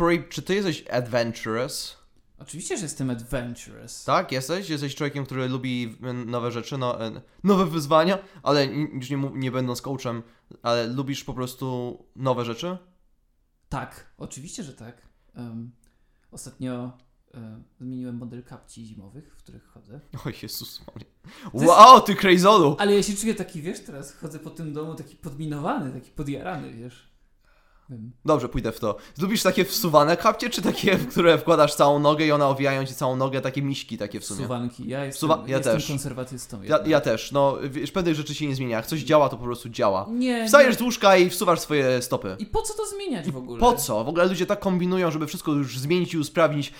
Corey, czy ty jesteś adventurous? Oczywiście, że jestem adventurous. Tak, jesteś? Jesteś człowiekiem, który lubi nowe rzeczy, no, e, nowe wyzwania, ale już nie, nie będąc coachem, ale lubisz po prostu nowe rzeczy? Tak, oczywiście, że tak. Em, ostatnio e, zmieniłem model kapci zimowych, w których chodzę. O Jezus Maria. Wow, ty crazolu! Ale ja się czuję taki, wiesz, teraz chodzę po tym domu taki podminowany, taki podjarany, wiesz. Dobrze, pójdę w to. Lubisz takie wsuwane kapcie, czy takie, w które wkładasz całą nogę i one owijają ci całą nogę, takie miśki takie w sumie? Suwanki. Ja jestem, Suwa- ja jestem też. konserwatystą. Ja, ja też, no wiesz, pewnych rzeczy się nie zmienia. Jak coś działa, to po prostu działa. Nie, Wstajesz nie. z łóżka i wsuwasz swoje stopy. I po co to zmieniać w ogóle? Po co? W ogóle ludzie tak kombinują, żeby wszystko już zmienić i usprawnić.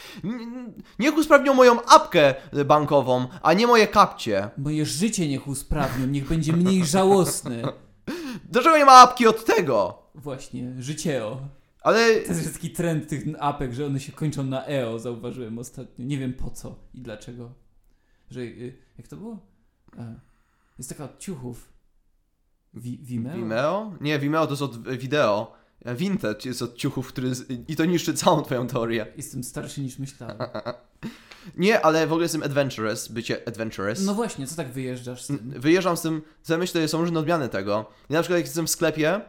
Niech usprawnią moją apkę bankową, a nie moje kapcie. Moje życie niech usprawnią, niech będzie mniej żałosne. Dlaczego nie ma apki od tego? Właśnie, życieo. Ale To jest taki trend tych apek, że one się kończą na EO, zauważyłem ostatnio. Nie wiem po co i dlaczego. Że, y, jak to było? E, jest taka od ciuchów. Wi Vimeo? Vimeo? Nie, Vimeo to jest od wideo. Vintage jest od ciuchów, który i to niszczy całą twoją teorię. Jestem starszy niż myślałem. Nie, ale w ogóle jestem adventurous, bycie adventurous. No właśnie, co tak wyjeżdżasz z tym? Wyjeżdżam z tym, co ja myślę, są różne odmiany tego. Ja na przykład jak jestem w sklepie,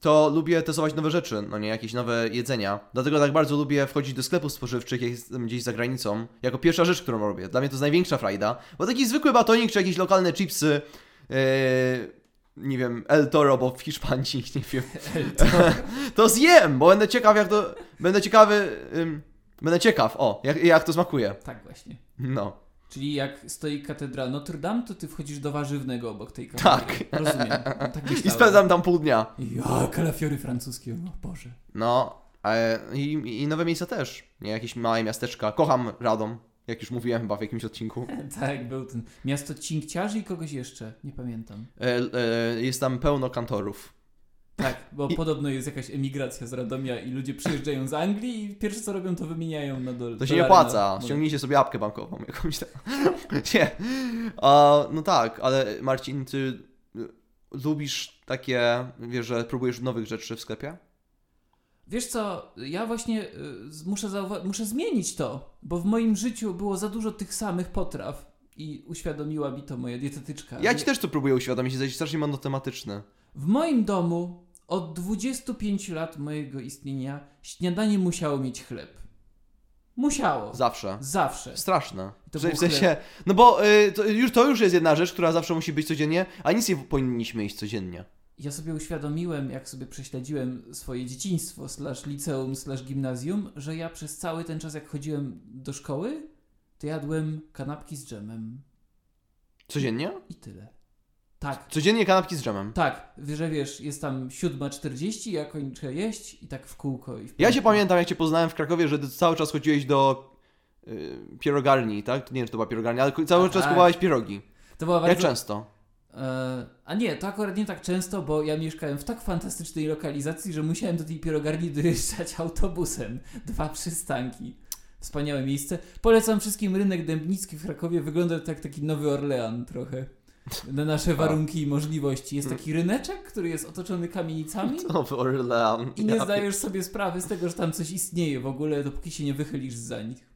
to lubię testować nowe rzeczy, no nie, jakieś nowe jedzenia. Dlatego tak bardzo lubię wchodzić do sklepów spożywczych, jak jestem gdzieś za granicą, jako pierwsza rzecz, którą robię. Dla mnie to jest największa frajda, bo taki zwykły batonik, czy jakieś lokalne chipsy, yy, nie wiem, El Toro, bo w Hiszpanii, nie wiem, to zjem, bo będę ciekaw, jak to, będę ciekawy, ym, będę ciekaw, o, jak, jak to smakuje. Tak właśnie. No. Czyli jak stoi katedra Notre Dame, to ty wchodzisz do warzywnego obok tej katedry. Tak. Rozumiem. Tak I spędzam tam pół dnia. Ja, kalafiory francuskie, o Boże. No, i, i nowe miejsca też. Nie, jakieś małe miasteczka. Kocham Radom, jak już mówiłem chyba w jakimś odcinku. Tak, był ten. Miasto cinkciarzy i kogoś jeszcze, nie pamiętam. E, e, jest tam pełno kantorów. Tak, bo I- podobno jest jakaś emigracja z Radomia i ludzie przyjeżdżają z Anglii i pierwsze co robią to wymieniają na dole. To się nie opłaca. Ściągnijcie sobie apkę bankową jakąś tam. nie. A, no tak, ale Marcin, ty y, lubisz takie, wiesz, że próbujesz nowych rzeczy w sklepie? Wiesz co, ja właśnie y, muszę, muszę zmienić to, bo w moim życiu było za dużo tych samych potraw i uświadomiła mi to moja dietetyczka. Ja ci też to próbuję uświadomić, jesteś strasznie monotematyczny. W moim domu od 25 lat mojego istnienia śniadanie musiało mieć chleb. Musiało. Zawsze. Zawsze. Straszne. To w sensie, no bo y, to, już, to już jest jedna rzecz, która zawsze musi być codziennie, a nic nie powinniśmy iść codziennie. Ja sobie uświadomiłem, jak sobie prześledziłem swoje dzieciństwo, slash liceum, slash gimnazjum, że ja przez cały ten czas, jak chodziłem do szkoły, to jadłem kanapki z dżemem. Codziennie? I tyle. Tak. Codziennie kanapki z dżemem. Tak, że wiesz, jest tam 7.40, ja kończę jeść i tak w kółko. I w Ja cię kółko. pamiętam, jak cię poznałem w Krakowie, że ty cały czas chodziłeś do y, pierogarni, tak? Nie wiem, czy to była pierogarnia, ale cały A, czas tak. kupowałeś pierogi. To była Jak bardzo... często? E, a nie, to akurat nie tak często, bo ja mieszkałem w tak fantastycznej lokalizacji, że musiałem do tej pierogarni dojeżdżać autobusem. Dwa przystanki. Wspaniałe miejsce. Polecam wszystkim rynek Dębnicki w Krakowie. Wygląda tak taki Nowy Orlean trochę. Na nasze warunki i możliwości. Jest taki ryneczek, który jest otoczony kamienicami i nie zdajesz sobie sprawy z tego, że tam coś istnieje w ogóle, dopóki się nie wychylisz za nich.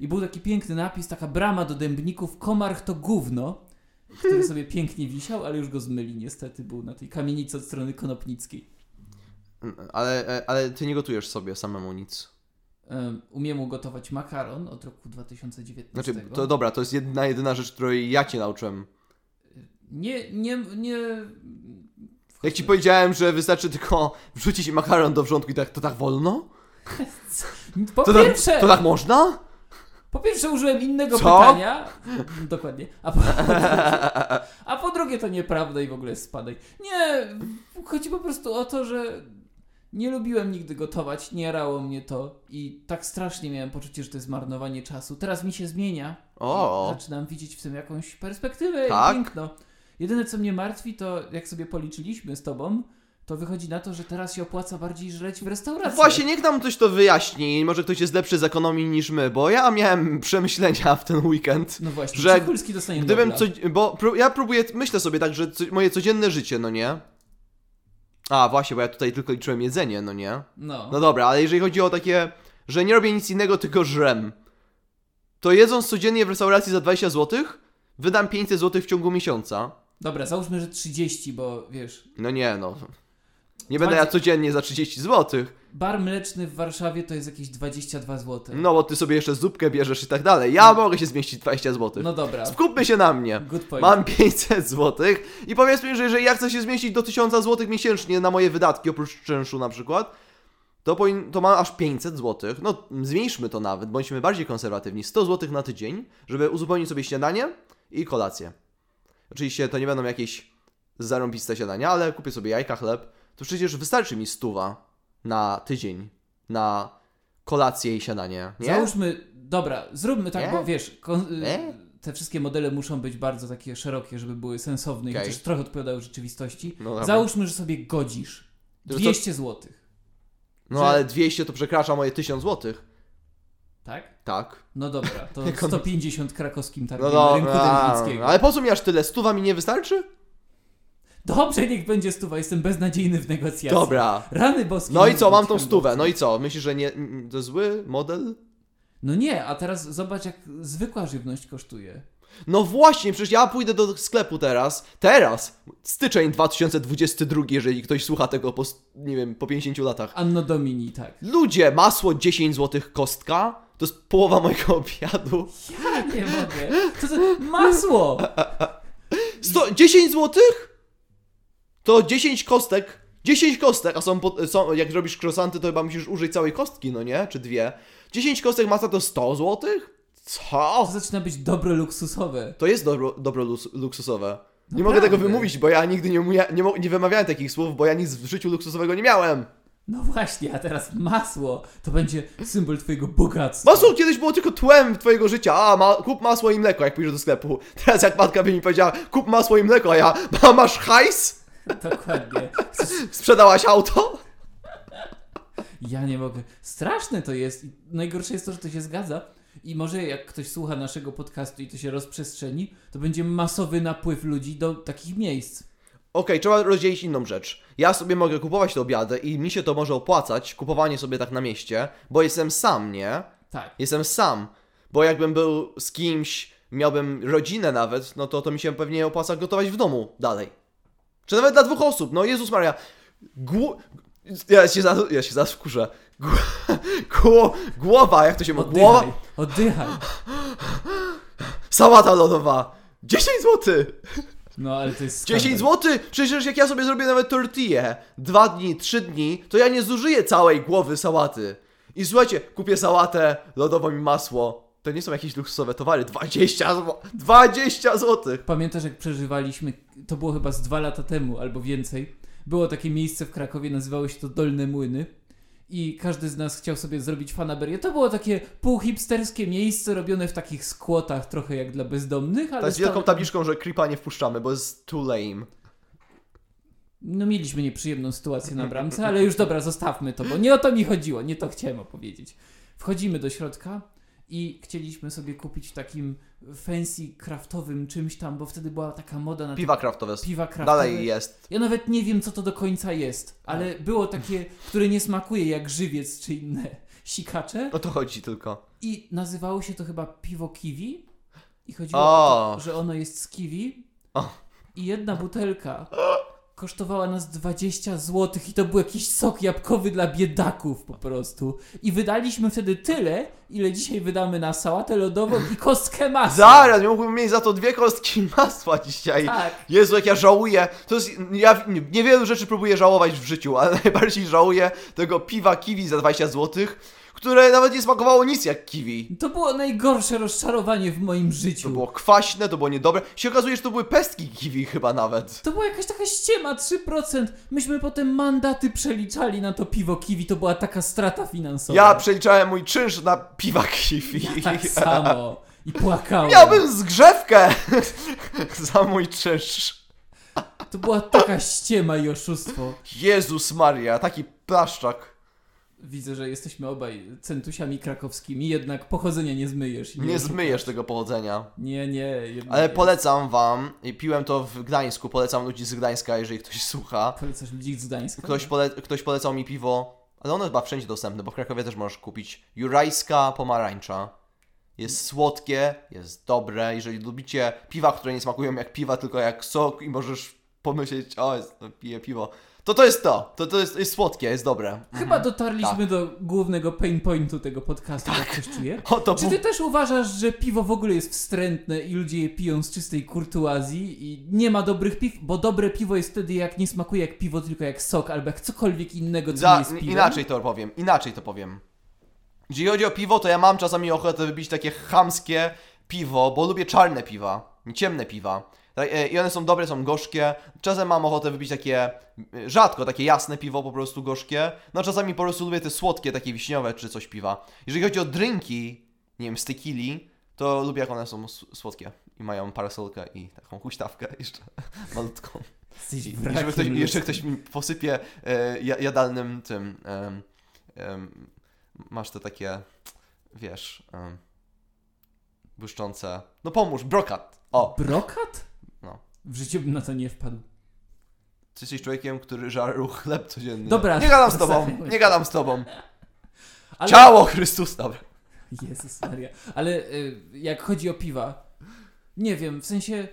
I był taki piękny napis, taka brama do Dębników, Komarch to gówno, który sobie pięknie wisiał, ale już go zmyli niestety, był na tej kamienicy od strony Konopnickiej. pier- Ale, e, ale ty nie gotujesz sobie samemu nic. Um, umiem ugotować makaron od roku 2019. Znaczy, to dobra, to jest jedna, jedyna rzecz, której ja cię nauczyłem. Nie, nie, nie... Jak ci powiedziałem, że wystarczy tylko wrzucić makaron do wrzątku i tak, to tak wolno? Po To tak, pierwsze, to tak można? po pierwsze użyłem innego Co? pytania. Dokładnie. A po, a po drugie to nieprawda i w ogóle spadaj. Nie, chodzi po prostu o to, że nie lubiłem nigdy gotować, nie jarało mnie to i tak strasznie miałem poczucie, że to jest marnowanie czasu. Teraz mi się zmienia. O. Zaczynam widzieć w tym jakąś perspektywę Tak? i piękno. Jedyne co mnie martwi to jak sobie policzyliśmy z tobą, to wychodzi na to, że teraz się opłaca bardziej żreć w restauracji. Właśnie, niech nam ktoś to wyjaśni. Może ktoś jest lepszy z ekonomii niż my, bo ja miałem przemyślenia w ten weekend. No właśnie, że Cichulski dostanie Gdybym co, bo ja próbuję, myślę sobie tak, że co, moje codzienne życie, no nie? A, właśnie, bo ja tutaj tylko liczyłem jedzenie, no nie? No. No dobra, ale jeżeli chodzi o takie, że nie robię nic innego, tylko żrem, to jedząc codziennie w restauracji za 20 zł, wydam 500 zł w ciągu miesiąca. Dobra, załóżmy, że 30, bo wiesz, No nie, no. Nie będę Dwa- ja codziennie za 30 zł. bar mleczny w Warszawie to jest jakieś 22 zł. No bo ty sobie jeszcze zupkę bierzesz i tak dalej. Ja mogę się zmieścić 20 zł. No dobra, Skupmy się na mnie. good point. Mam 500 zł i powiedzmy, że jeżeli ja chcę się zmieścić do 1000 zł miesięcznie na moje wydatki, oprócz czynszu na przykład, to, powin- to mam aż 500 zł. No, zmniejszmy to nawet, bądźmy bardziej konserwatywni. 100 zł na tydzień, żeby uzupełnić sobie śniadanie i kolację. Oczywiście to nie będą jakieś zarąbiste śniadania, ale kupię sobie jajka, chleb. To przecież wystarczy mi stuwa na tydzień na kolację i śniadanie, nie? Załóżmy, dobra, zróbmy tak, Nie? bo wiesz, te wszystkie modele muszą być bardzo takie szerokie, żeby były sensowne i Okej. chociaż trochę odpowiadały rzeczywistości. No. Załóżmy, że sobie godzisz To co- 200 zł, No że- ale 200 to przekracza moje 1000 zł. Tak? Tak. No dobra, to Jak on- 150 krakowskim targiem No rynku dobra, Dębnickiego. ale po co mi aż tyle? Stuwa mi nie wystarczy? Dobrze, niech będzie stuwa, jestem beznadziejny w negocjacji. Dobra. Rany boskie. No i co, mam tą stówę. No i co? Myślisz, że nie, to zły model? No nie, a teraz zobacz jak zwykła żywność kosztuje. No właśnie, przecież ja pójdę do sklepu teraz. Teraz! Styczeń 2022, jeżeli ktoś słucha tego po, nie wiem, po 50 latach. Anno Domini, tak. Ludzie, masło 10 zł kostka. To jest połowa mojego obiadu. Ja nie mogę. To, to masło! Sto, 10 zł? To 10 kostek. 10 kostek, a są, po, są jak robisz croissanty, to chyba musisz użyć całej kostki, no nie? Czy dwie? 10 kostek masa to 100 zł? Co? To zaczyna być dobro luksusowe. To jest dobro, dobro luksusowe. Nie Naprawdę. mogę tego wymówić, bo ja nigdy nie, umia, nie, nie wymawiałem takich słów, bo ja nic w życiu luksusowego nie miałem. No właśnie, a teraz masło to będzie symbol twojego bogactwa. Masło kiedyś było tylko tłem twojego życia. A, ma, kup masło i mleko, jak pójdziesz do sklepu. Teraz jak matka by mi powiedziała, kup masło i mleko, a ja, ma, masz hajs? Dokładnie. Sprzedałaś auto? Ja nie mogę. Straszne to jest. Najgorsze jest to, że to się zgadza. I może jak ktoś słucha naszego podcastu i to się rozprzestrzeni, to będzie masowy napływ ludzi do takich miejsc. Okej, trzeba rozdzielić inną rzecz. Ja sobie mogę kupować te obiady i mi się to może opłacać, kupowanie sobie tak na mieście, bo jestem sam, nie? Tak. Jestem sam. Bo jakbym był z kimś, miałbym rodzinę nawet, no to to mi się pewnie opłaca gotować w domu dalej. Czy nawet dla dwóch osób, no Jezus Maria. Gło... Ja się za... ja się zaraz wkurzę. Gło... Gło... Głowa, jak to się mówi? Głowa... Oddychaj. Oddychaj. Sałata lodowa. 10 zł. No ale to jest 10 skandal. zł? Przecież jak ja sobie zrobię nawet tortillę, dwa dni, trzy dni, to ja nie zużyję całej głowy sałaty. I słuchajcie, kupię sałatę, lodową i masło. To nie są jakieś luksusowe towary. 20 zł. 20 zł. Pamiętasz, jak przeżywaliśmy, to było chyba z dwa lata temu albo więcej. Było takie miejsce w Krakowie, nazywało się to Dolne Młyny. I każdy z nas chciał sobie zrobić fanaberię. To było takie półhipsterskie miejsce robione w takich skłotach, trochę jak dla bezdomnych, ale. Tak z wielką tabliczką, że creepa nie wpuszczamy, bo jest too lame. No mieliśmy nieprzyjemną sytuację na bramce, ale już dobra, zostawmy to, bo nie o to mi chodziło, nie to chciałem opowiedzieć. Wchodzimy do środka i chcieliśmy sobie kupić w takim fancy, kraftowym czymś tam, bo wtedy była taka moda na Piwa kraftowe. piwa kraftowe. Dalej jest. Ja nawet nie wiem, co to do końca jest, ale było takie, które nie smakuje jak żywiec czy inne sikacze O to chodzi tylko. i nazywało się to chyba piwo kiwi i chodziło O. o to, że ono jest z kiwi O. i jedna butelka kosztowała nas 20 zł i to był jakiś sok jabłkowy dla biedaków po prostu. I wydaliśmy wtedy tyle, ile dzisiaj wydamy na sałatę lodową i kostkę masła. Zaraz, mógłbym mieć za to dwie kostki masła dzisiaj. Tak. Jezu, jak ja żałuję. To jest, ja nie- niewielu rzeczy próbuję żałować w życiu, ale najbardziej żałuję tego piwa kiwi za 20 zł, które nawet nie smakowało nic jak kiwi. To było najgorsze rozczarowanie w moim życiu. To było kwaśne, to było niedobre. Się okazuje, że to były pestki kiwi chyba nawet. To była jakaś taka ściema, 3%. Myśmy potem mandaty przeliczali na to piwo kiwi, to była taka strata finansowa. Ja przeliczałem mój czynsz na piwa kiwi. Ja tak samo. I płakałem. Miałbym zgrzewkę za mój czynsz. To była taka ściema i oszustwo. Jezus Maria, taki plaszczak. Widzę, że jesteśmy obaj centusiami krakowskimi, jednak pochodzenia nie zmyjesz. Nie oszukasz. zmyjesz tego powodzenia. Nie, nie. Ale nie. polecam wam, i piłem to w Gdańsku, polecam ludzi z Gdańska, jeżeli ktoś słucha. Polecasz ludzi z Gdańska? Ktoś, pole, ktoś polecał mi piwo, ale ono chyba wszędzie dostępne, bo w Krakowie też możesz kupić. Jurajska pomarańcza. Jest słodkie, jest dobre. Jeżeli lubicie piwa, które nie smakują jak piwa, tylko jak sok i możesz pomyśleć, o, jest, piję piwo, to to jest to. To, to jest, jest słodkie, jest dobre. Chyba dotarliśmy Tak. do głównego pain pointu tego podcastu, jak ktoś czuje. O, to Czy ty też uważasz, że piwo w ogóle jest wstrętne i ludzie je piją z czystej kurtuazji i nie ma dobrych piw? Bo dobre piwo jest wtedy jak nie smakuje jak piwo, tylko jak sok albo jak cokolwiek innego, co nie Za, jest piwem. inaczej to powiem, inaczej to powiem. Jeżeli chodzi o piwo, to ja mam czasami ochotę wypić takie chamskie piwo, bo lubię czarne piwa, nie ciemne piwa. Tak, e, I one są dobre, są gorzkie. Czasem mam ochotę wypić takie, e, rzadko, takie jasne piwo, po prostu gorzkie. No czasami po prostu lubię te słodkie, takie wiśniowe czy coś piwa. Jeżeli chodzi o drinki, nie wiem, z tequili, to lubię jak one są słodkie. I mają parasolkę i taką huśtawkę jeszcze malutką. Jesteś I, i wrakiem żeby ktoś, jeszcze ktoś mi posypie e, ja- jadalnym tym. em, em, masz te takie, wiesz, błyszczące. No pomóż, brokat. O, Brokat? W życiu bym na to nie wpadł. ty jesteś człowiekiem, który żarł chleb codziennie. Dobra, Nie gadam z tobą, nie gadam z tobą. Ale... Ciało Chrystusa. Dobra. Jezus Maria. Ale y, jak chodzi o piwa, nie wiem, w sensie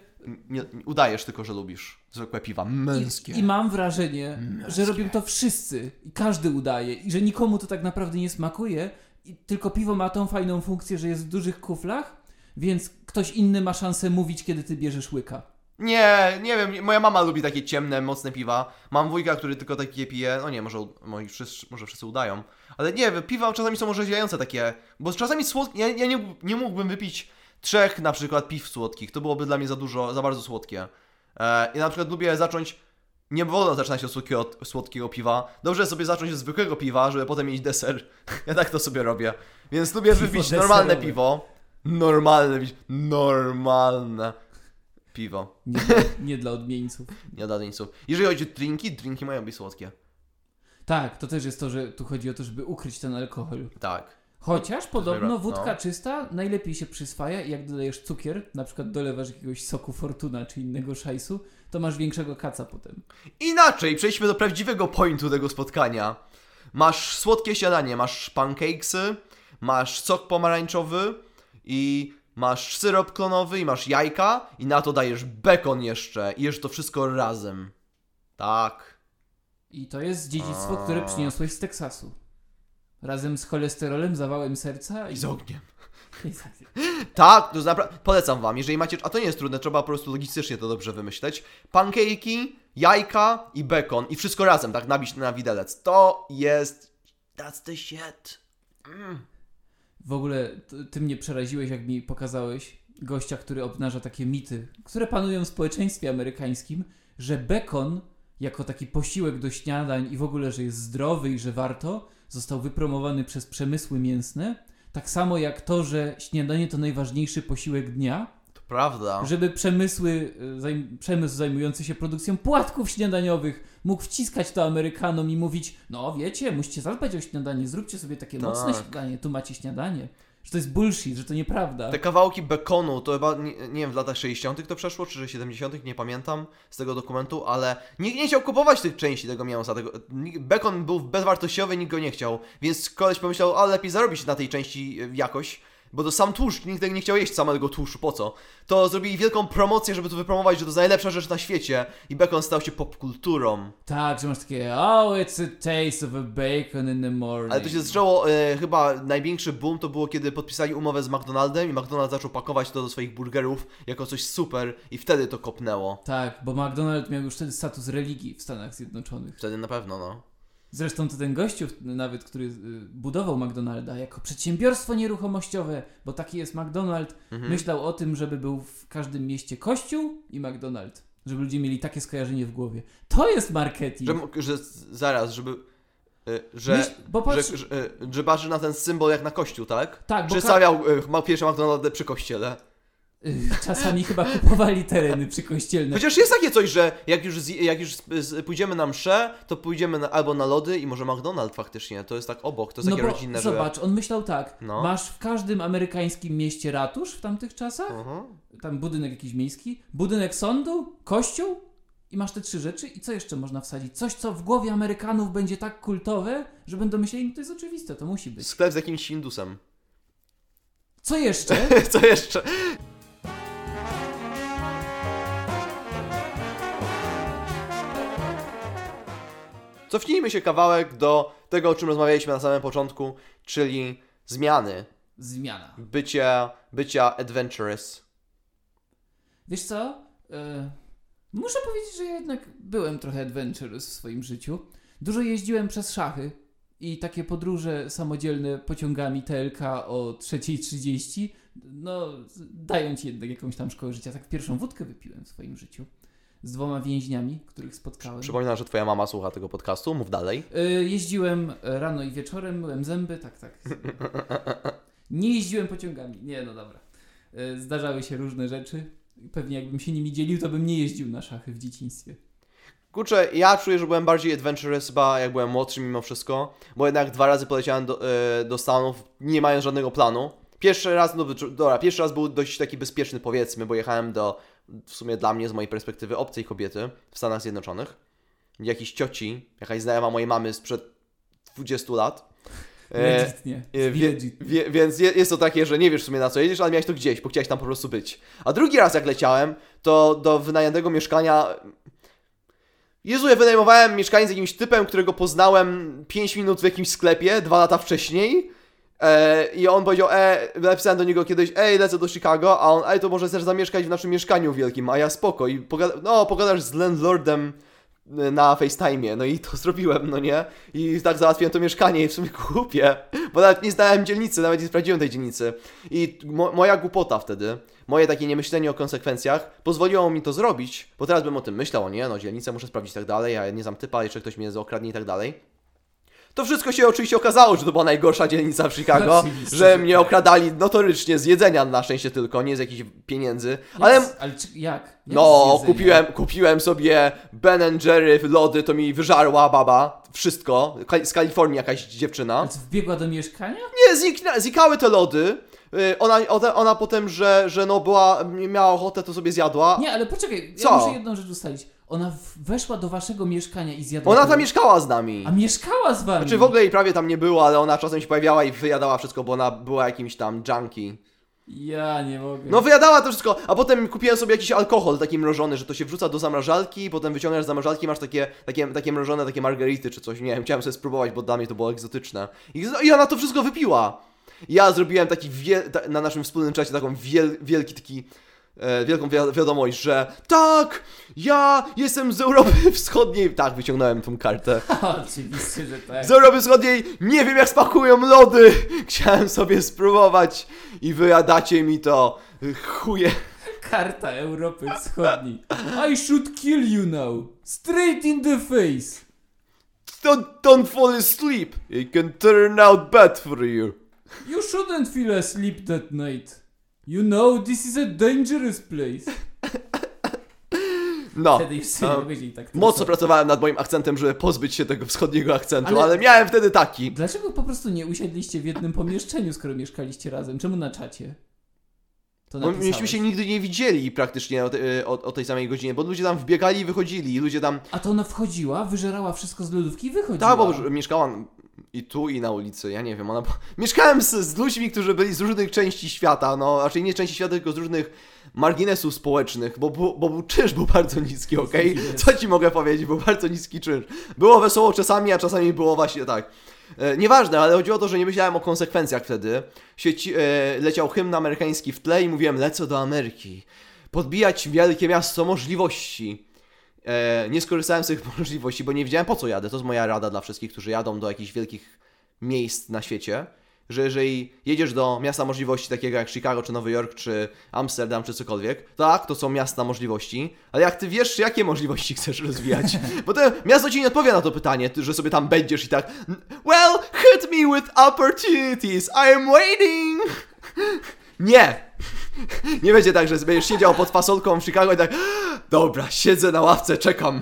nie, udajesz tylko, że lubisz zwykłe piwa. Męskie. I, I mam wrażenie, Męskie. że robią to wszyscy i każdy udaje i że nikomu to tak naprawdę nie smakuje i tylko piwo ma tą fajną funkcję, że jest w dużych kuflach, więc ktoś inny ma szansę mówić, kiedy ty bierzesz łyka. Nie, nie wiem, moja mama lubi takie ciemne, mocne piwa. Mam wujka, który tylko takie pije. No nie, może, moi wszyscy, może wszyscy udają. Ale nie wiem, piwa czasami są orzeźwiające takie. Bo czasami słodkie. Ja, ja nie, nie mógłbym wypić trzech na przykład piw słodkich. To byłoby dla mnie za dużo, za bardzo słodkie. E, I na przykład lubię zacząć. Nie wolno zaczynać od słodkiego, słodkiego piwa. Dobrze sobie zacząć od zwykłego piwa, żeby potem mieć deser. Ja tak to sobie robię. Więc lubię Piwo wypić normalne deserowe. piwo. Normalne, pić- normalne piwo. Nie, nie dla odmieńców. Nie dla jeńców. Jeżeli chodzi o drinki, drinki mają być słodkie. Tak, to też jest to, że tu chodzi o to, żeby ukryć ten alkohol. Tak. Chociaż podobno no. wódka czysta najlepiej się przyswaja i jak dodajesz cukier, na przykład dolewasz jakiegoś soku Fortuna czy innego szajsu, to masz większego kaca potem. Inaczej, przejdźmy do prawdziwego pointu tego spotkania. Masz słodkie śniadanie, masz pancakesy, masz sok pomarańczowy i masz syrop klonowy i masz jajka i na to dajesz bekon jeszcze i jesz to wszystko razem. Tak. I to jest dziedzictwo, A. które przyniosłeś z Teksasu. Razem z cholesterolem, zawałem serca I z ogniem. i z- Tak, to naprawdę polecam wam, jeżeli macie, a to nie jest trudne, trzeba po prostu logistycznie to dobrze wymyśleć. Pancake'i, jajka i bekon i wszystko razem, tak nabić na widelec. To jest that's the shit. Mm. W ogóle ty mnie przeraziłeś, jak mi pokazałeś gościa, który obnaża takie mity, które panują w społeczeństwie amerykańskim, że bekon jako taki posiłek do śniadań i w ogóle, że jest zdrowy i że warto, został wypromowany przez przemysły mięsne. Tak samo jak to, że śniadanie to najważniejszy posiłek dnia, prawda. żeby przemysły, y, zajm- przemysł zajmujący się produkcją płatków śniadaniowych mógł wciskać to Amerykanom i mówić, no wiecie, musicie zadbać o śniadanie, zróbcie sobie takie Tak. mocne śniadanie, tu macie śniadanie. Że to jest bullshit, że to nieprawda. Te kawałki bekonu, to chyba, nie, nie wiem, w latach 60. to przeszło, czy 70., nie pamiętam z tego dokumentu, ale nikt nie chciał kupować tych części tego mięsa. Tego, bekon był bezwartościowy, nikt go nie chciał, więc koleś pomyślał, ale lepiej zarobić na tej części e, jakoś, bo to sam tłuszcz, nikt nie chciał jeść samego tłuszczu, po co? To zrobili wielką promocję, żeby to wypromować, że to jest najlepsza rzecz na świecie i bekon stał się popkulturą. Tak, że masz takie, oh, it's a taste of a bacon in the morning. Ale to się zaczęło, e, chyba największy boom to było, kiedy podpisali umowę z McDonaldem i McDonald's zaczął pakować to do swoich burgerów jako coś super i wtedy to kopnęło. Tak, bo McDonald's miał już wtedy status religii w Stanach Zjednoczonych. Wtedy na pewno, no. Zresztą to ten gościu nawet, który y, budował McDonalda jako przedsiębiorstwo nieruchomościowe, bo taki jest McDonald, Mhm. myślał o tym, żeby był w każdym mieście kościół i McDonald's. Żeby ludzie mieli takie skojarzenie w głowie. To jest marketing. Że, że zaraz, żeby. y, że, Myśl, bo patrz, że, że, że patrzy na ten symbol jak na kościół, tak? tak, bo Czy ka- stawiał y, pierwsze McDonaldy przy kościele. Czasami chyba kupowali tereny przykościelne. Chociaż jest takie coś, że jak już, zje- jak już z- pójdziemy na mszę, to pójdziemy na, albo na lody i może McDonald's faktycznie. To jest tak obok, to jest No takie bo rodzinne, zobacz, on myślał tak, No. masz w każdym amerykańskim mieście ratusz w tamtych czasach, że... Mhm. tam budynek jakiś miejski, budynek sądu, kościół i masz te trzy rzeczy i co jeszcze można wsadzić? Coś, co w głowie Amerykanów będzie tak kultowe, że będą myśleli, no to jest oczywiste, to musi być. Sklep z jakimś Hindusem. Co jeszcze? Co jeszcze? Cofnijmy się kawałek do tego, o czym rozmawialiśmy na samym początku, czyli zmiany, Zmiana. bycia, bycia adventurous. Wiesz co? E, muszę powiedzieć, że ja jednak byłem trochę adventurous w swoim życiu. Dużo jeździłem przez szachy i takie podróże samodzielne pociągami TLK o 3.30 no, dają ci jednak jakąś tam szkołę życia. Tak pierwszą wódkę wypiłem w swoim życiu z dwoma więźniami, których spotkałem. Przypominam, że twoja mama słucha tego podcastu, mów dalej. E, jeździłem rano i wieczorem, myłem zęby, tak, tak. Nie jeździłem pociągami. Nie, no dobra. E, Zdarzały się różne rzeczy. Pewnie jakbym się nimi dzielił, to bym nie jeździł na szachy w dzieciństwie. Kurczę, ja czuję, że byłem bardziej adventurous chyba jak byłem młodszy mimo wszystko, bo jednak dwa razy poleciałem do, e, do Stanów nie mając żadnego planu. Pierwszy raz, no dobra, pierwszy raz był dość taki bezpieczny powiedzmy, bo jechałem do, w sumie dla mnie z mojej perspektywy, obcej kobiety w Stanach Zjednoczonych. Jakiejś cioci, jakaś znajoma mojej mamy sprzed 20 lat. E, Legitnie. E, wie, wie, więc je, jest to takie, że nie wiesz w sumie na co jedziesz, ale miałeś to gdzieś, bo chciałeś tam po prostu być. A drugi raz jak leciałem, to do wynajętego mieszkania... Jezu, ja wynajmowałem mieszkanie z jakimś typem, którego poznałem 5 minut w jakimś sklepie, dwa lata wcześniej. E, I on powiedział, e, napisałem do niego kiedyś, ej, lecę do Chicago, a on, ej, to może chcesz zamieszkać w naszym mieszkaniu wielkim, a ja spoko. I pogada no, pogadasz z landlordem e, na FaceTime, no i to zrobiłem, no nie? I tak załatwiłem to mieszkanie i w sumie kupię, bo nawet nie znałem dzielnicy, nawet nie sprawdziłem tej dzielnicy. I mo moja głupota wtedy, moje takie niemyślenie o konsekwencjach pozwoliło mi to zrobić, bo teraz bym o tym myślał, o nie, no dzielnicę muszę sprawdzić i tak dalej, a ja nie znam typa, jeszcze ktoś mnie okradnie i tak dalej. To wszystko się oczywiście okazało, że to była najgorsza dzielnica w Chicago, Oczywiście, że mnie tak. okradali notorycznie z jedzenia na szczęście tylko, nie z jakichś pieniędzy, ale Jak z- ale czy, jak? jak no, kupiłem, kupiłem sobie Ben Jerry lody, to mi wyżarła baba, wszystko, z Kalifornii jakaś dziewczyna. Co, wbiegła do mieszkania? Nie, znikna, znikały te lody, Y, ona, ona, ona potem, że, że no była, miała ochotę, to sobie zjadła. Nie, ale poczekaj, Co? ja muszę jedną rzecz ustalić. Ona weszła do waszego mieszkania i zjadła... Ona tam mieszkała z nami. A mieszkała z wami? Znaczy w ogóle jej prawie tam nie było, ale ona czasem się pojawiała i wyjadała wszystko, bo ona była jakimś tam junkie. Ja nie mogę. No wyjadała to wszystko, a potem kupiłem sobie jakiś alkohol taki mrożony, że to się wrzuca do zamrażalki, potem wyciągasz z zamrażalki, masz takie, takie, takie mrożone, takie margarity czy coś, nie wiem, chciałem sobie spróbować, bo dla mnie to było egzotyczne. I, I ona to wszystko wypiła. Ja zrobiłem taki na naszym wspólnym czacie taką wiel, wielki taki wielką wi wiadomość, że tak, ja jestem z Europy Wschodniej. Tak, wyciągnąłem tą kartę. Oczywiście, że tak. Z Europy Wschodniej nie wiem jak spakują lody. Chciałem sobie spróbować i wyjadacie mi to. Chuje. Karta Europy Wschodniej. I should kill you now. Straight in the face. Don't, don't fall asleep. It can turn out bad for you. You shouldn't feel asleep that night. You know, this is a dangerous place. No. Wtedy już sobie um, powiedzieli tak. Mocno tylko. pracowałem nad moim akcentem, żeby pozbyć się tego wschodniego akcentu, ale, Ale- miałem wtedy taki. Dlaczego po prostu nie usiedliście w jednym pomieszczeniu, skoro mieszkaliście razem? Czemu na czacie? To napisałeś. myśmy się nigdy nie widzieli praktycznie o, te, o, o tej samej godzinie, bo ludzie tam wbiegali i wychodzili, ludzie tam... A to ona wchodziła, wyżerała wszystko z lodówki i wychodziła. Tak, bo już mieszkałam i tu, i na ulicy, ja nie wiem, ona... Mieszkałem z, z ludźmi, którzy byli z różnych części świata, no, raczej nie części świata, tylko z różnych marginesów społecznych, bo, bo był czynsz był bardzo niski, okej? Co ci mogę powiedzieć, był bardzo niski czynsz. Było wesoło czasami, a czasami było właśnie tak. E, nieważne, ale chodziło o to, że nie myślałem o konsekwencjach wtedy. Sieci, e, leciał hymn amerykański w tle i mówiłem, lecę do Ameryki. Podbijać wielkie miasto możliwości. E, nie skorzystałem z tych możliwości, bo nie wiedziałem po co jadę. To jest moja rada dla wszystkich, którzy jadą do jakichś wielkich miejsc na świecie. Że jeżeli jedziesz do miasta możliwości takiego jak Chicago, czy Nowy Jork, czy Amsterdam, czy cokolwiek, tak, to są miasta możliwości, ale jak ty wiesz, jakie możliwości chcesz rozwijać, bo to miasto ci nie odpowie na to pytanie, że sobie tam będziesz i tak Well, hit me with opportunities, I am waiting! Nie! Nie będzie tak, że będziesz siedział pod fasolką w Chicago i tak Dobra, siedzę na ławce, czekam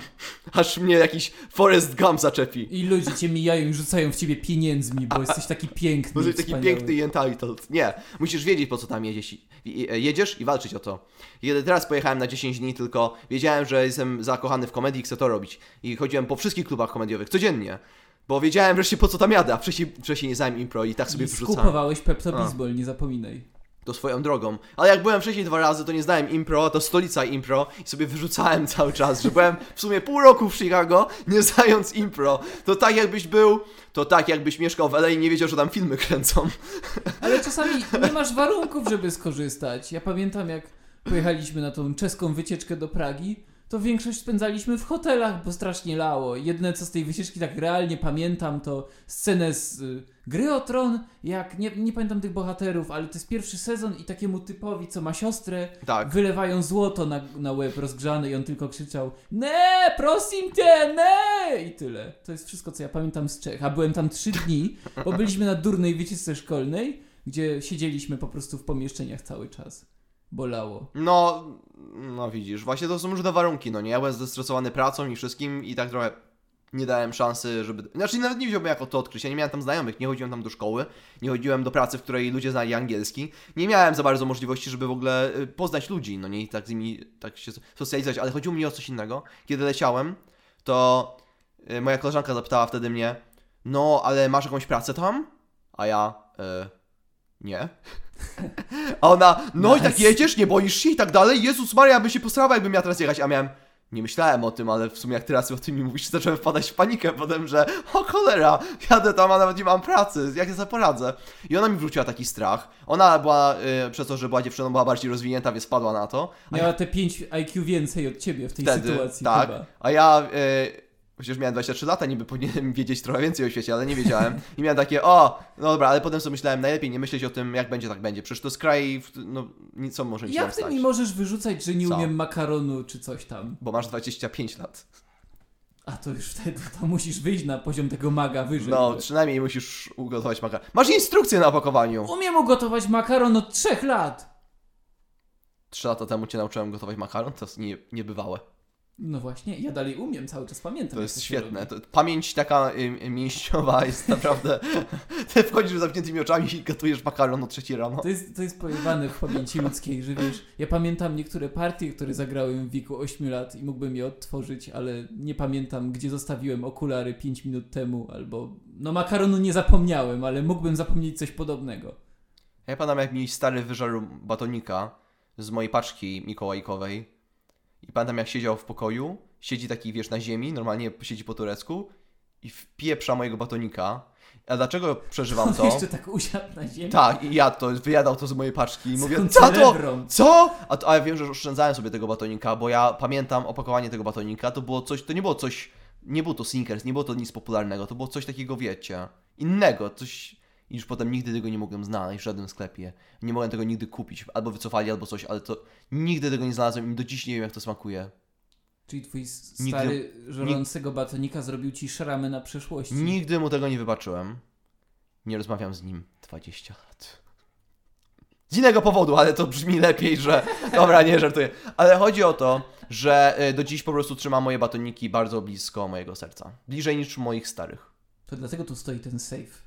Aż mnie jakiś Forrest Gump zaczepi I ludzie cię mijają i rzucają w ciebie pieniędzmi, bo jesteś taki piękny. Bo jesteś taki piękny i entitled. Nie, musisz wiedzieć po co tam jedziesz, i- i- jedziesz i walczyć o to. Kiedy teraz pojechałem na 10 dni, tylko wiedziałem, że jestem zakochany w komedii i chcę to robić. I chodziłem po wszystkich klubach komediowych, codziennie. Bo wiedziałem wreszcie po co tam jadę, a wcześniej, wcześniej nie znałem impro i tak sobie I wyrzucałem. skupowałeś Pepto-Bismol, nie zapominaj. To swoją drogą. Ale jak byłem wcześniej dwa razy, to nie znałem impro, to stolica impro i sobie wyrzucałem cały czas, że byłem w sumie pół roku w Chicago, nie znając impro. To tak jakbyś był, to tak jakbyś mieszkał w LA i nie wiedział, że tam filmy kręcą. Ale czasami nie masz warunków, żeby skorzystać. Ja pamiętam, jak pojechaliśmy na tą czeską wycieczkę do Pragi, to większość spędzaliśmy w hotelach, bo strasznie lało. Jedne co z tej wycieczki tak realnie pamiętam, to scenę z y, Gry o Tron, jak, nie, nie pamiętam tych bohaterów, ale to jest pierwszy sezon i takiemu typowi, co ma siostrę, Tak. wylewają złoto na, na łeb rozgrzany i on tylko krzyczał Ne, prosim cię, ne! I tyle. To jest wszystko, co ja pamiętam z Czech. A byłem tam trzy dni, bo byliśmy na durnej wycieczce szkolnej, gdzie siedzieliśmy po prostu w pomieszczeniach cały czas. Bolało. No, no widzisz, właśnie to są różne warunki, no nie? Ja byłem zestresowany pracą i wszystkim i tak trochę nie dałem szansy, żeby... Znaczy nawet nie wziąłbym jako to odkryć, ja nie miałem tam znajomych, nie chodziłem tam do szkoły, nie chodziłem do pracy, w której ludzie znali angielski, nie miałem za bardzo możliwości, żeby w ogóle y, poznać ludzi, no nie? I tak z nimi, tak się socjalizować, ale chodziło mi o coś innego. Kiedy leciałem, to y, moja koleżanka zapytała wtedy mnie, no, ale masz jakąś pracę tam? A ja, y, nie. A ona, no i tak jedziesz, nie boisz się i tak dalej. Jezus Maria, by się posrała, jakbym miał teraz jechać. A miałem, nie myślałem o tym, ale w sumie jak teraz o tym mi mówisz, zacząłem wpadać w panikę potem, że o cholera, jadę tam, a nawet nie mam pracy, jak ja sobie poradzę. I ona mi wróciła taki strach. Ona była, y, przez to, że była dziewczyną, była bardziej rozwinięta, więc spadła na to. A Miała te 5 IQ więcej od ciebie w tej Wtedy, sytuacji tak. chyba. A ja, y, chociaż miałem 23 lata, niby powinienem wiedzieć trochę więcej o świecie, ale nie wiedziałem. I miałem takie, o, no dobra, ale potem sobie myślałem, najlepiej nie myśleć o tym, jak będzie, tak będzie. Przecież to jest kraj, w- no, nic co może mi się Jak ty mi możesz wyrzucać, że nie Co? umiem makaronu czy coś tam? Bo masz 25 lat. A to już wtedy to musisz wyjść na poziom tego maga wyżej. No, przynajmniej musisz ugotować makaron. Masz instrukcję na opakowaniu. Umiem ugotować makaron od trzech lat. Trzy lata temu cię nauczyłem gotować makaron, to jest nie, niebywałe. No właśnie, ja dalej umiem, cały czas pamiętam. To jest świetne. To, pamięć taka y, y, mięśniowa jest naprawdę... Ty wchodzisz z zamkniętymi oczami i gotujesz makaron o trzeciej rano. To jest, to jest pojebane w pamięci ludzkiej, że wiesz, ja pamiętam niektóre partie, które zagrałem w wieku 8 lat i mógłbym je odtworzyć, ale nie pamiętam, gdzie zostawiłem okulary 5 minut temu, albo... No makaronu nie zapomniałem, ale mógłbym zapomnieć coś podobnego. Ja pamiętam jak mi stary wyżarł batonika z mojej paczki mikołajkowej i pamiętam jak siedział w pokoju, siedzi taki wiesz na ziemi, normalnie siedzi po turecku i wpieprza mojego batonika. A dlaczego przeżywam to? Jeszcze tak usiadł na ziemi. Tak, i ja to, wyjadał to z mojej paczki i mówię, co to? Co? A, to, a ja wiem, że oszczędzałem sobie tego batonika, bo ja pamiętam opakowanie tego batonika, to było coś, to nie było coś, nie było to Snickers, nie było to nic popularnego, to było coś takiego, wiecie, innego, coś... I już potem nigdy tego nie mogłem znaleźć w żadnym sklepie. Nie mogłem tego nigdy kupić. Albo wycofali, albo coś, ale to nigdy tego nie znalazłem i do dziś nie wiem, jak to smakuje. Czyli twój Nigdy- stary żrącego batonika zrobił ci szramy na przeszłości. Nigdy mu tego nie wybaczyłem. Nie rozmawiam z nim 20 lat. Z innego powodu, ale to brzmi lepiej, że. Dobra, nie żartuję. Ale chodzi o to, że y, do dziś po prostu trzymam moje batoniki bardzo blisko mojego serca. Bliżej niż moich starych. To dlatego tu stoi ten safe.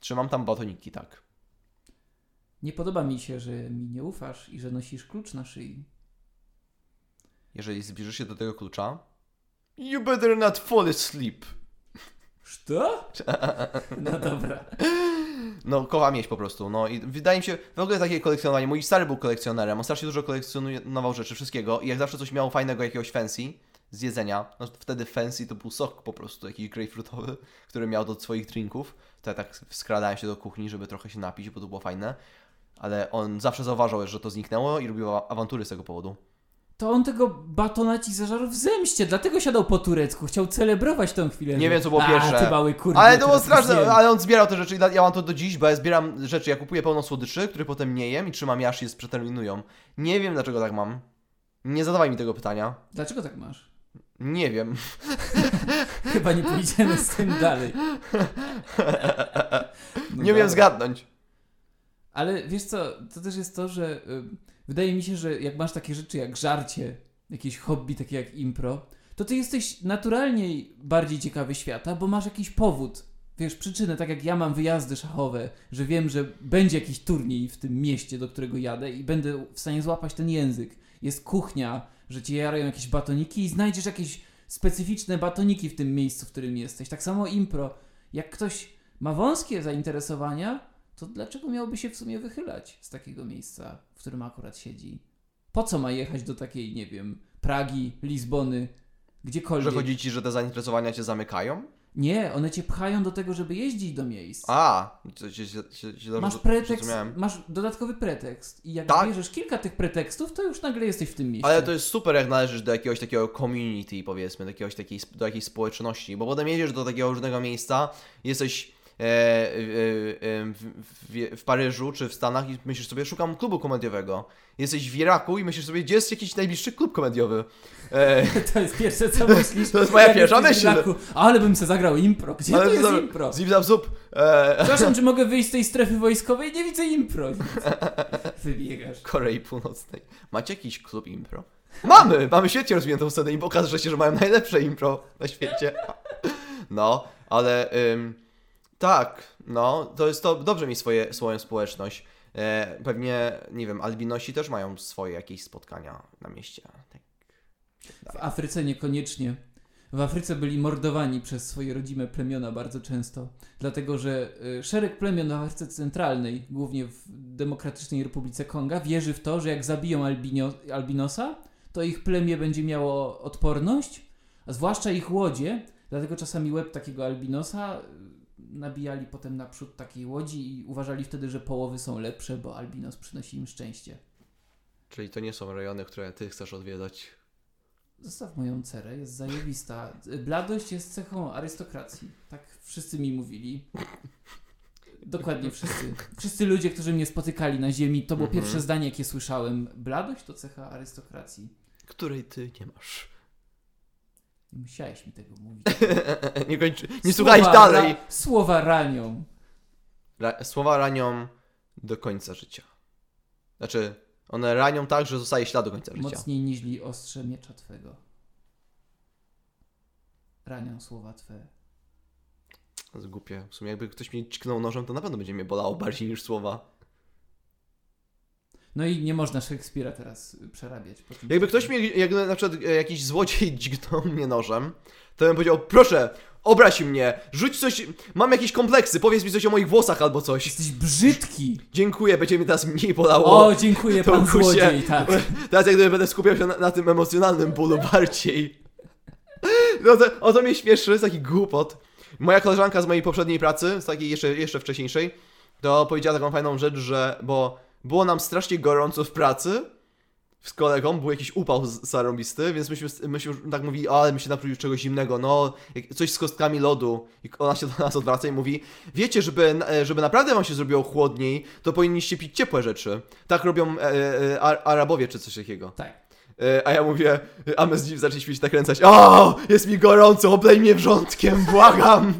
Trzymam tam batoniki, tak. Nie podoba mi się, że mi nie ufasz i że nosisz klucz na szyi. Jeżeli zbliżysz się do tego klucza. You better not fall asleep. Co? No dobra. No, kocham jeść po prostu. No i wydaje mi się, w ogóle takie kolekcjonowanie. Mój stary był kolekcjonerem, on strasznie dużo kolekcjonował rzeczy, wszystkiego. I jak zawsze coś miał fajnego, jakiegoś fancy z jedzenia, no wtedy fancy to był sok po prostu, jakiś grapefruitowy, który miał do swoich drinków. To ja tak skradałem się do kuchni, żeby trochę się napić, bo to było fajne. Ale on zawsze zauważał, że to zniknęło i robił awantury z tego powodu. To on tego batona ci zażarł w zemście, dlatego siadał po turecku, chciał celebrować tą chwilę. Nie wiem, co było A, pierwsze. ty mały Ale to było straszne, ale on zbierał te rzeczy i ja mam to do dziś, bo ja zbieram rzeczy, ja kupuję pełno słodyczy, które potem nie jem i trzymam je aż się przeterminują. Nie wiem dlaczego tak mam. Nie zadawaj mi tego pytania. Dlaczego tak masz? Nie wiem. Chyba nie pójdziemy z tym dalej. No nie wiem zgadnąć. Ale wiesz co, to też jest to, że y, wydaje mi się, że jak masz takie rzeczy jak żarcie, jakieś hobby takie jak impro, to ty jesteś naturalnie bardziej ciekawy świata, bo masz jakiś powód. Wiesz, przyczynę, tak jak ja mam wyjazdy szachowe, że wiem, że będzie jakiś turniej w tym mieście, do którego jadę i będę w stanie złapać ten język. Jest kuchnia, że cię jarają jakieś batoniki i znajdziesz jakieś specyficzne batoniki w tym miejscu, w którym jesteś. Tak samo impro. Jak ktoś ma wąskie zainteresowania, to dlaczego miałby się w sumie wychylać z takiego miejsca, w którym akurat siedzi? Po co ma jechać do takiej, nie wiem, Pragi, Lizbony, gdziekolwiek? Że chodzi ci, że te zainteresowania cię zamykają? Nie, one cię pchają do tego, żeby jeździć do miejsc. A, to się, się, się, masz pretekst, masz dodatkowy pretekst i jak Tak. bierzesz kilka tych pretekstów, to już nagle jesteś w tym mieście. Ale to jest super, jak należysz do jakiegoś takiego community, powiedzmy, do, jakiegoś takiej, do jakiejś społeczności, bo potem jedziesz do takiego różnego miejsca, jesteś w, w, w Paryżu czy w Stanach i myślisz sobie, szukam klubu komediowego. Jesteś w Iraku i myślisz sobie, gdzie jest jakiś najbliższy klub komediowy. E, To jest pierwsze, co myślisz. To jest moja pierwsza myśl. Ale bym se zagrał impro. Gdzie to jest impro? Zip zap zup. E, Przepraszam, czy mogę wyjść z tej strefy wojskowej? Nie widzę impro. Wybiegasz. Korei Północnej. Macie jakiś klub impro? Mamy! Mamy świetnie rozwiniętą scenę i pokaże się, że mają najlepsze impro na świecie. No, ale ym, tak, no, to jest to, dobrze mieć swoje, swoją społeczność. E, pewnie, nie wiem, albinosi też mają swoje jakieś spotkania na mieście. Tak. W Afryce niekoniecznie. W Afryce byli mordowani przez swoje rodzime plemiona bardzo często, dlatego że y, szereg plemion w Afryce Centralnej, głównie w Demokratycznej Republice Konga, wierzy w to, że jak zabiją albinosa, to ich plemię będzie miało odporność, a zwłaszcza ich łodzie, dlatego czasami łeb takiego albinosa nabijali potem naprzód takiej łodzi i uważali wtedy, że połowy są lepsze, bo albinos przynosi im szczęście. Czyli to nie są rejony, które ty chcesz odwiedzać. Zostaw moją cerę, jest zajebista. Bladość jest cechą arystokracji. Tak wszyscy mi mówili. Dokładnie wszyscy. Wszyscy ludzie, którzy mnie spotykali na ziemi, to było Mhm. pierwsze zdanie, jakie słyszałem. Bladość to cecha arystokracji. Której ty nie masz. Nie musiałeś mi tego mówić. nie kończy, nie Słowa słuchaj dalej. Ra- słowa ranią. Ra- słowa ranią do końca życia. Znaczy, one ranią tak, że zostaje ślad do końca życia. Mocniej niźli ostrze miecza Twego. Ranią słowa Twe. To jest głupie. W sumie jakby ktoś mnie ćknął nożem, to na pewno będzie mnie bolało bardziej niż słowa. No i nie można Szekspira teraz przerabiać. Jakby ktoś mnie, jak na przykład e, jakiś złodziej dźgnął mnie nożem, to bym powiedział, proszę, obraź mnie, rzuć coś, mam jakieś kompleksy, powiedz mi coś o moich włosach albo coś. Jesteś brzydki! Dziękuję, będzie mi teraz mniej bolało. O, dziękuję, pan kusie. złodziej, tak. Teraz jak gdyby będę skupiał się na, na tym emocjonalnym bólu bardziej. No to, o to mnie śmieszy, jest taki głupot. Moja koleżanka z mojej poprzedniej pracy, z takiej jeszcze, jeszcze wcześniejszej, to powiedziała taką fajną rzecz, że bo było nam strasznie gorąco w pracy z kolegą, był jakiś upał z- zarąbisty, więc myśmy, myśmy tak mówili, "O, ale my się napróć czegoś zimnego, no, coś z kostkami lodu. I ona się do nas odwraca i mówi, wiecie, żeby, żeby naprawdę wam się zrobiło chłodniej, to powinniście pić ciepłe rzeczy. Tak robią e, e, Ar- Arabowie czy coś takiego. Tak. E, A ja mówię, a my zaczęliśmy się tak kręcać. O, jest mi gorąco, oblej mnie wrzątkiem, błagam,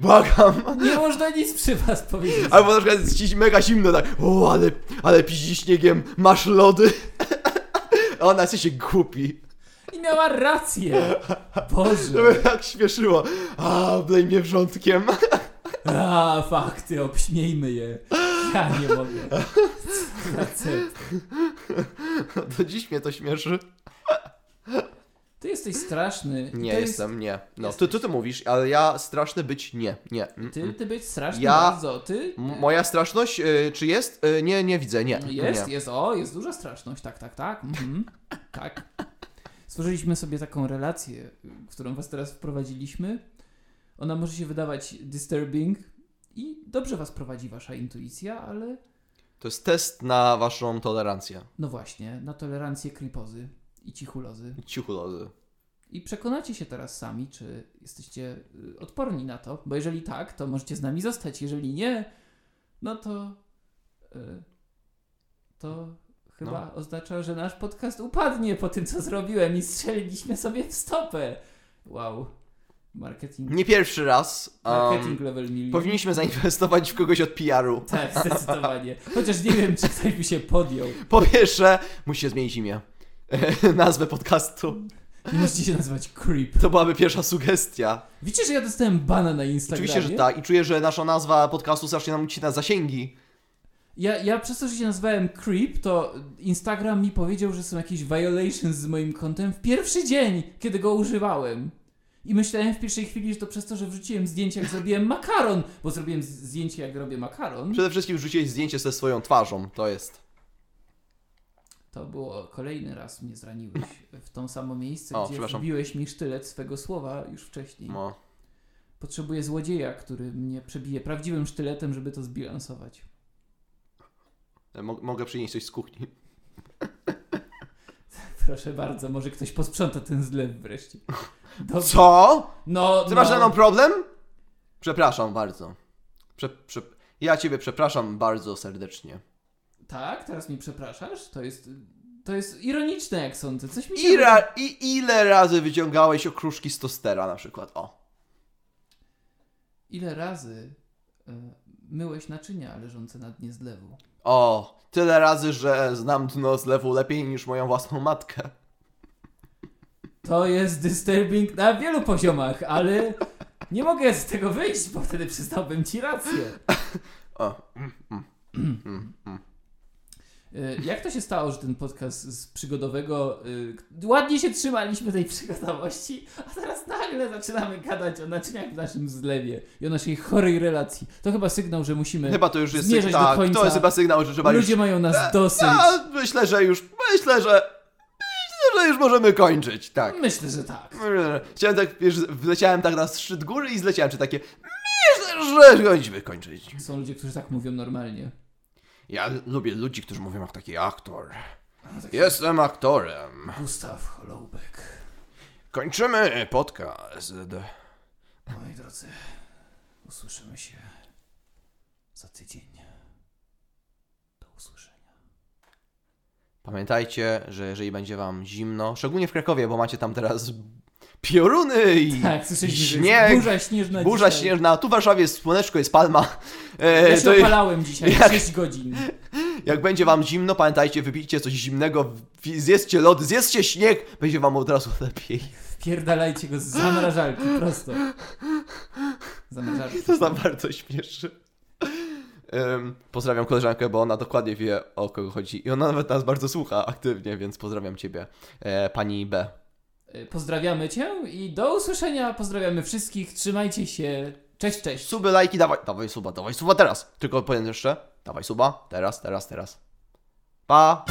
błagam. Nie można nic przy was powiedzieć. Albo na przykład jest mega zimno, tak, o, ale, ale piździ śniegiem, masz lody. A ona się głupi. I miała rację. To Boże. mnie tak śmieszyło. A, oblej mnie wrzątkiem. A, fakty, obśmiejmy je. Ja nie mogę. Facet. Do dziś mnie to śmieszy. Ty jesteś straszny. Nie to jestem, nie. No, jest- ty, ty to mówisz, ale ja straszny być nie, nie. Mm, Jest, ty, mm. ty być straszny Ja- bardzo. Ty. Moja straszność, y, czy jest? Y, nie, nie widzę, nie. Jest, nie. jest, o, jest duża straszność, tak, tak, tak. Mhm. tak. Stworzyliśmy sobie taką relację, którą was teraz wprowadziliśmy. Ona może się wydawać disturbing i dobrze was prowadzi wasza intuicja, ale To jest test na waszą tolerancję. no właśnie, na tolerancję kripozy i cichulozy. Ciuchulozy. I przekonacie się teraz sami, czy jesteście y, odporni na to, bo jeżeli tak, to możecie z nami zostać. Jeżeli nie, no to y, to chyba No. oznacza, że nasz podcast upadnie po tym, co zrobiłem i strzeliliśmy sobie w stopę. Wow. Marketing, Nie pierwszy raz. Um, marketing level milion. powinniśmy zainwestować w kogoś od PR-u. Tak, zdecydowanie. Chociaż nie wiem, czy ktoś by się podjął. Po pierwsze, musicie zmienić imię. Nazwę podcastu. Nie możecie się nazywać Creep. To byłaby pierwsza sugestia. Wiecie, że ja dostałem bana na Instagramie? Oczywiście, że tak. I czuję, że nasza nazwa podcastu strasznie nam ucina zasięgi. Ja, ja przez to, że się nazwałem Creep, to Instagram mi powiedział, że są jakieś violations z moim kontem w pierwszy dzień, kiedy go używałem. I myślałem w pierwszej chwili, że to przez to, że wrzuciłem zdjęcie, jak zrobiłem makaron, bo zrobiłem zdjęcie, jak robię makaron. Przede wszystkim wrzuciłeś zdjęcie ze swoją twarzą. To jest. To było kolejny raz mnie zraniłeś w tą samo miejsce, O, gdzie wbiłeś mi sztylet swego słowa już wcześniej. No. Potrzebuję złodzieja, który mnie przebije prawdziwym sztyletem, żeby to zbilansować. Mo- mogę przynieść coś z kuchni. Proszę bardzo, może ktoś posprząta ten zlew wreszcie. Dobrze. Co? No, Ty no. masz ze mną problem? Przepraszam bardzo. Prze- prze- ja ciebie przepraszam bardzo serdecznie. Tak, teraz mi przepraszasz? To jest. To jest ironiczne, jak sądzę. Coś mi się. I, ra- I ile razy wyciągałeś okruszki z tostera na przykład? O. Ile razy y, myłeś naczynia leżące na dnie zlewu? O. Tyle razy, że znam dno zlewu lepiej niż moją własną matkę. To jest disturbing na wielu poziomach, ale nie mogę z tego wyjść, bo wtedy przyznałbym ci rację. O. Mm, mm, mm, mm. Y, Jak to się stało, że ten podcast z przygodowego. y, ładnie się trzymaliśmy tej przygodowości, a teraz nagle zaczynamy gadać o naczyniach w naszym zlewie i o naszej chorej relacji. To chyba sygnał, że musimy. Chyba to już jest do tak, to jest chyba sygnał, że trzeba Ludzie już. mają nas dosyć. A, myślę, że już. Myślę, że. Myślę, że już możemy kończyć, tak. Myślę, że tak. Chciałem tak, wiesz, wleciałem tak na szczyt góry i zleciałem, czy takie. Myślę, że powinniśmy kończyć. Są ludzie, którzy tak mówią normalnie. Ja lubię ludzi, którzy mówią jak taki aktor. Jestem aktorem. Gustaw Holoubek. Kończymy podcast. Moi drodzy, usłyszymy się za tydzień. Do usłyszenia. Pamiętajcie, że jeżeli będzie wam zimno, szczególnie w Krakowie, bo macie tam teraz pioruny i Tak, śnieg, burza śnieżna burza dzisiaj. śnieżna. Tu w Warszawie jest słoneczko, jest palma. E, Ja się to- opalałem dzisiaj jak- 6 godzin. jak będzie wam zimno, pamiętajcie, wypijcie coś zimnego, zjedzcie lody, zjedzcie śnieg, będzie wam od razu lepiej. Wpierdalajcie go z zamrażalki, prosto. Zamrażalki. To tam bardzo śmieszy. Em, pozdrawiam koleżankę, bo ona dokładnie wie o kogo chodzi. I ona nawet nas bardzo słucha aktywnie, więc pozdrawiam ciebie, e, pani B. Y, Pozdrawiamy cię i do usłyszenia. Pozdrawiamy wszystkich. Trzymajcie się. Cześć, cześć. Suby, lajki, dawaj, dawaj suba, dawaj suba teraz. Tylko powiem jeszcze, dawaj suba, teraz, teraz, teraz. Pa!